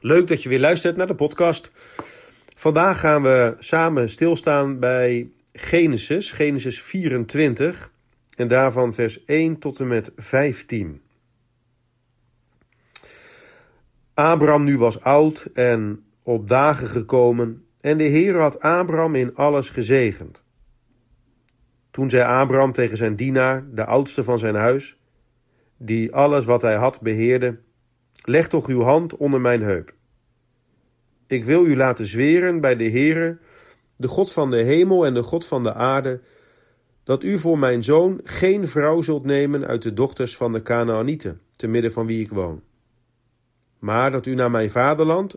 Leuk dat je weer luistert naar de podcast. Vandaag gaan we samen stilstaan bij Genesis, Genesis 24 en daarvan vers 1 tot en met 15. Abraham nu was oud en op dagen gekomen en de Heer had Abraham in alles gezegend. Toen zei Abraham tegen zijn dienaar, de oudste van zijn huis, die alles wat hij had beheerde, leg toch uw hand onder mijn heup. Ik wil u laten zweren bij de Heere, de God van de hemel en de God van de aarde, dat u voor mijn zoon geen vrouw zult nemen uit de dochters van de Canaanieten, te midden van wie ik woon. Maar dat u naar mijn vaderland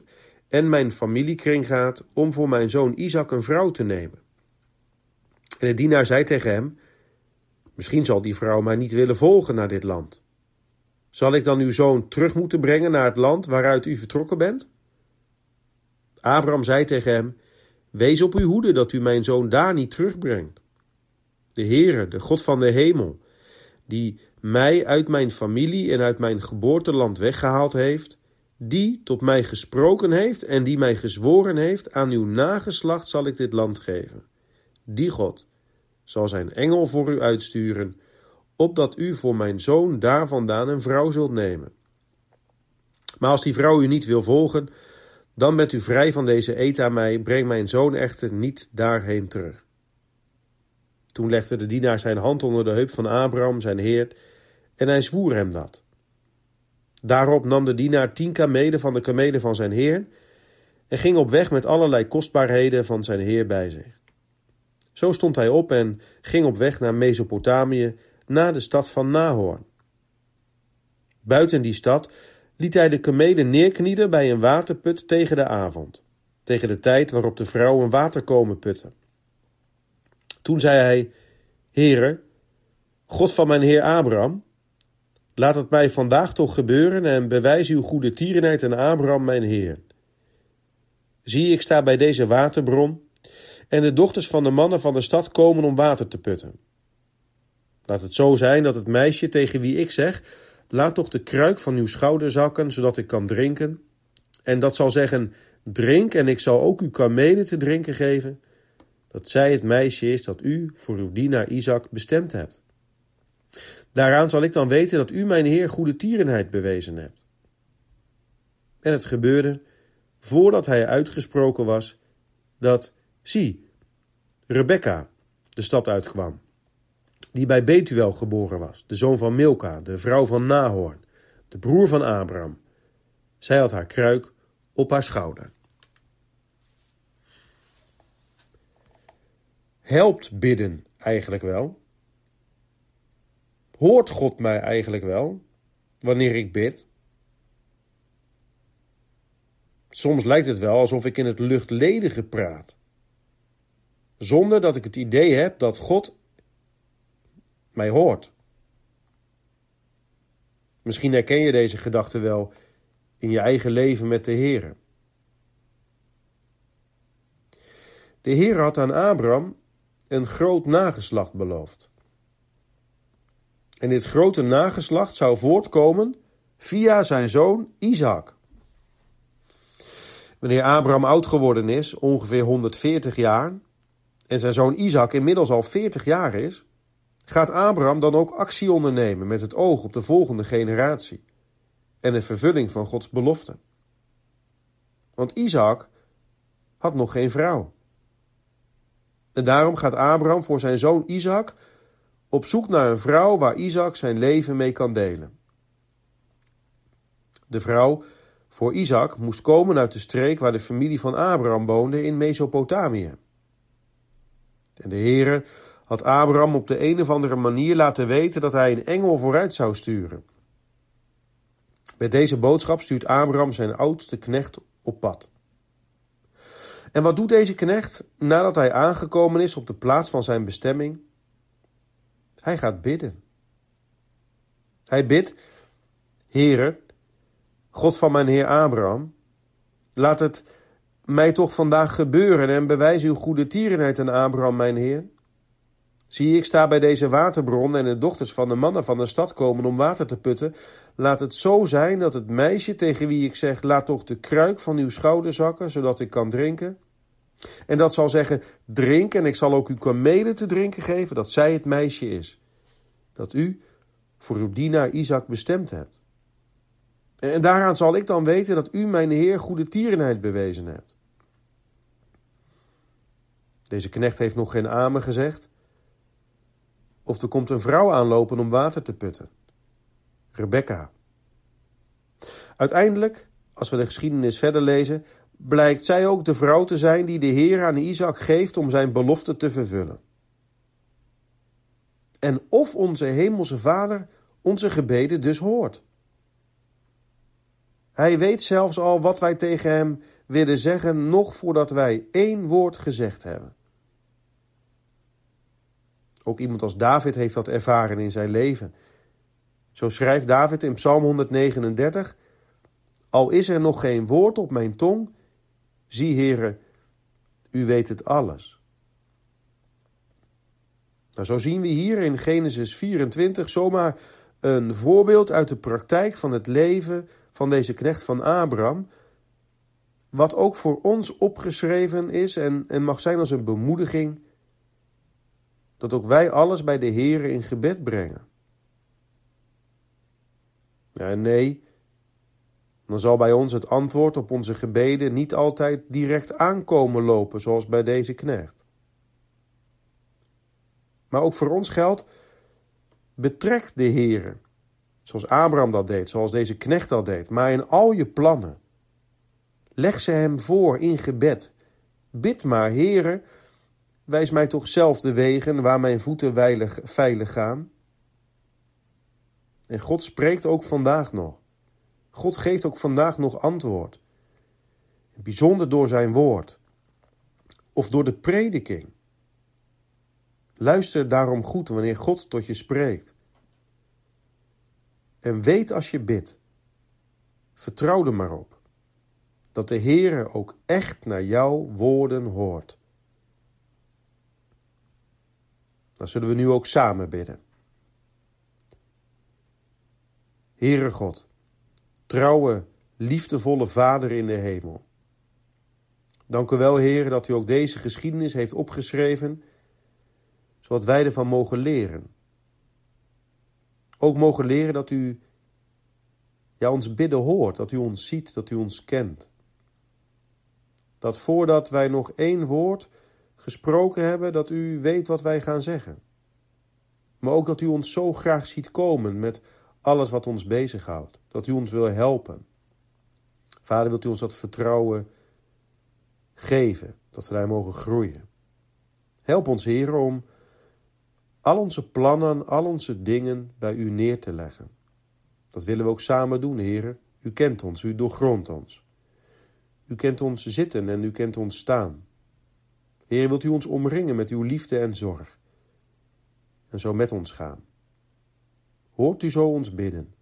en mijn familiekring gaat om voor mijn zoon Isaac een vrouw te nemen. En de dienaar zei tegen hem: Misschien zal die vrouw mij niet willen volgen naar dit land. Zal ik dan uw zoon terug moeten brengen naar het land waaruit u vertrokken bent? Abraham zei tegen hem: Wees op uw hoede dat u mijn zoon daar niet terugbrengt. De Heere, de God van de hemel, die mij uit mijn familie en uit mijn geboorteland weggehaald heeft, die tot mij gesproken heeft en die mij gezworen heeft: aan uw nageslacht zal ik dit land geven. Die God zal zijn engel voor u uitsturen, opdat u voor mijn zoon daar vandaan een vrouw zult nemen. Maar als die vrouw u niet wil volgen, dan bent u vrij van deze eet aan mij, breng mijn zoon echter niet daarheen terug. Toen legde de dienaar zijn hand onder de heup van Abraham, zijn heer, en hij zwoer hem dat. Daarop nam de dienaar tien kamelen van de kamelen van zijn heer en ging op weg met allerlei kostbaarheden van zijn heer bij zich. Zo stond hij op en ging op weg naar Mesopotamië, naar de stad van Nahor. Buiten die stad liet hij de kamelen neerknielen bij een waterput tegen de avond, tegen de tijd waarop de vrouwen water komen putten. Toen zei hij: Heere, God van mijn heer Abraham, laat het mij vandaag toch gebeuren en bewijs uw goede tierenheid aan Abraham mijn heer. Zie, ik sta bij deze waterbron en de dochters van de mannen van de stad komen om water te putten. Laat het zo zijn dat het meisje tegen wie ik zeg: Laat toch de kruik van uw schouder zakken, zodat ik kan drinken. En dat zal zeggen: Drink, en ik zal ook uw kamelen te drinken geven. Dat zij het meisje is dat u voor uw dienaar Isaac bestemd hebt. Daaraan zal ik dan weten dat u mijn Heer goede tierenheid bewezen hebt. En het gebeurde, voordat hij uitgesproken was, dat Zie, Rebecca de stad uitkwam, die bij Betuel geboren was, de zoon van Milka, de vrouw van Nahor, de broer van Abraham. Zij had haar kruik op haar schouder. Helpt bidden eigenlijk wel? Hoort God mij eigenlijk wel wanneer ik bid? Soms lijkt het wel alsof ik in het luchtledige praat zonder dat ik het idee heb dat God mij hoort. Misschien herken je deze gedachte wel in je eigen leven met de Heer. De Heer had aan Abraham een groot nageslacht beloofd. En dit grote nageslacht zou voortkomen via zijn zoon Isaac. Wanneer Abraham oud geworden is, ongeveer 140 jaar, en zijn zoon Isaac inmiddels al 40 jaar is, gaat Abraham dan ook actie ondernemen met het oog op de volgende generatie en de vervulling van Gods belofte. Want Isaac had nog geen vrouw. En daarom gaat Abraham voor zijn zoon Isaac op zoek naar een vrouw waar Isaac zijn leven mee kan delen. De vrouw voor Isaac moest komen uit de streek waar de familie van Abraham woonde in Mesopotamië. En de Heere had Abraham op de een of andere manier laten weten dat hij een engel vooruit zou sturen. Met deze boodschap stuurt Abraham zijn oudste knecht op pad. En wat doet deze knecht nadat hij aangekomen is op de plaats van zijn bestemming? Hij gaat bidden. Hij bidt, Heere, God van mijn heer Abraham, laat het mij toch vandaag gebeuren en bewijs uw goede tierenheid aan Abraham, mijn Heer. Zie, ik sta bij deze waterbron en de dochters van de mannen van de stad komen om water te putten. Laat het zo zijn dat het meisje tegen wie ik zeg: Laat toch de kruik van uw schouder zakken, zodat ik kan drinken. En dat zal zeggen: Drink, en ik zal ook uw kamelen te drinken geven, dat zij het meisje is. Dat u voor uw dienaar Isaac bestemd hebt. En daaraan zal ik dan weten dat u, mijn Heer, goede tierenheid bewezen hebt. Deze knecht heeft nog geen amen gezegd. Of er komt een vrouw aanlopen om water te putten. Rebecca. Uiteindelijk, als we de geschiedenis verder lezen, blijkt zij ook de vrouw te zijn die de Heer aan Isaac geeft om zijn belofte te vervullen. En of onze hemelse Vader onze gebeden dus hoort. Hij weet zelfs al wat wij tegen hem willen zeggen, nog voordat wij één woord gezegd hebben. Ook iemand als David heeft dat ervaren in zijn leven. Zo schrijft David in Psalm 139: Al is er nog geen woord op mijn tong, zie, Heere, u weet het alles. Nou, zo zien we hier in Genesis 24 zomaar een voorbeeld uit de praktijk van het leven van deze knecht van Abraham, wat ook voor ons opgeschreven is en, en mag zijn als een bemoediging dat ook wij alles bij de Heere in gebed brengen. Ja, nee, dan zal bij ons het antwoord op onze gebeden niet altijd direct aankomen lopen, zoals bij deze knecht. Maar ook voor ons geldt, betrek de Heere, zoals Abraham dat deed, zoals deze knecht dat deed, maar in al je plannen. Leg ze hem voor in gebed. Bid maar, Heere, Wijs mij toch zelf de wegen waar mijn voeten veilig, gaan. En God spreekt ook vandaag nog. God geeft ook vandaag nog antwoord. Bijzonder door zijn woord. Of door de prediking. Luister daarom goed wanneer God tot je spreekt. En weet als je bidt. Vertrouw er maar op. Dat de Heere ook echt naar jouw woorden hoort. Dan zullen we nu ook samen bidden. Heere God, trouwe, liefdevolle Vader in de hemel. Dank u wel, Heer, dat u ook deze geschiedenis heeft opgeschreven, zodat wij ervan mogen leren. Ook mogen leren dat u ja, ons bidden hoort, dat u ons ziet, dat u ons kent. Dat voordat wij nog één woord gesproken hebben dat u weet wat wij gaan zeggen. Maar ook dat u ons zo graag ziet komen met alles wat ons bezighoudt. Dat u ons wil helpen. Vader, wilt u ons dat vertrouwen geven, dat we mogen groeien. Help ons, Heer, om al onze plannen, al onze dingen bij u neer te leggen. Dat willen we ook samen doen, Heer. U kent ons, u doorgrondt ons. U kent ons zitten en u kent ons staan. Heer, wilt u ons omringen met uw liefde en zorg en zo met ons gaan. Hoort u zo ons bidden.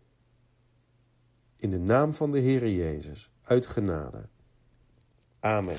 In de naam van de Heere Jezus, uit genade. Amen.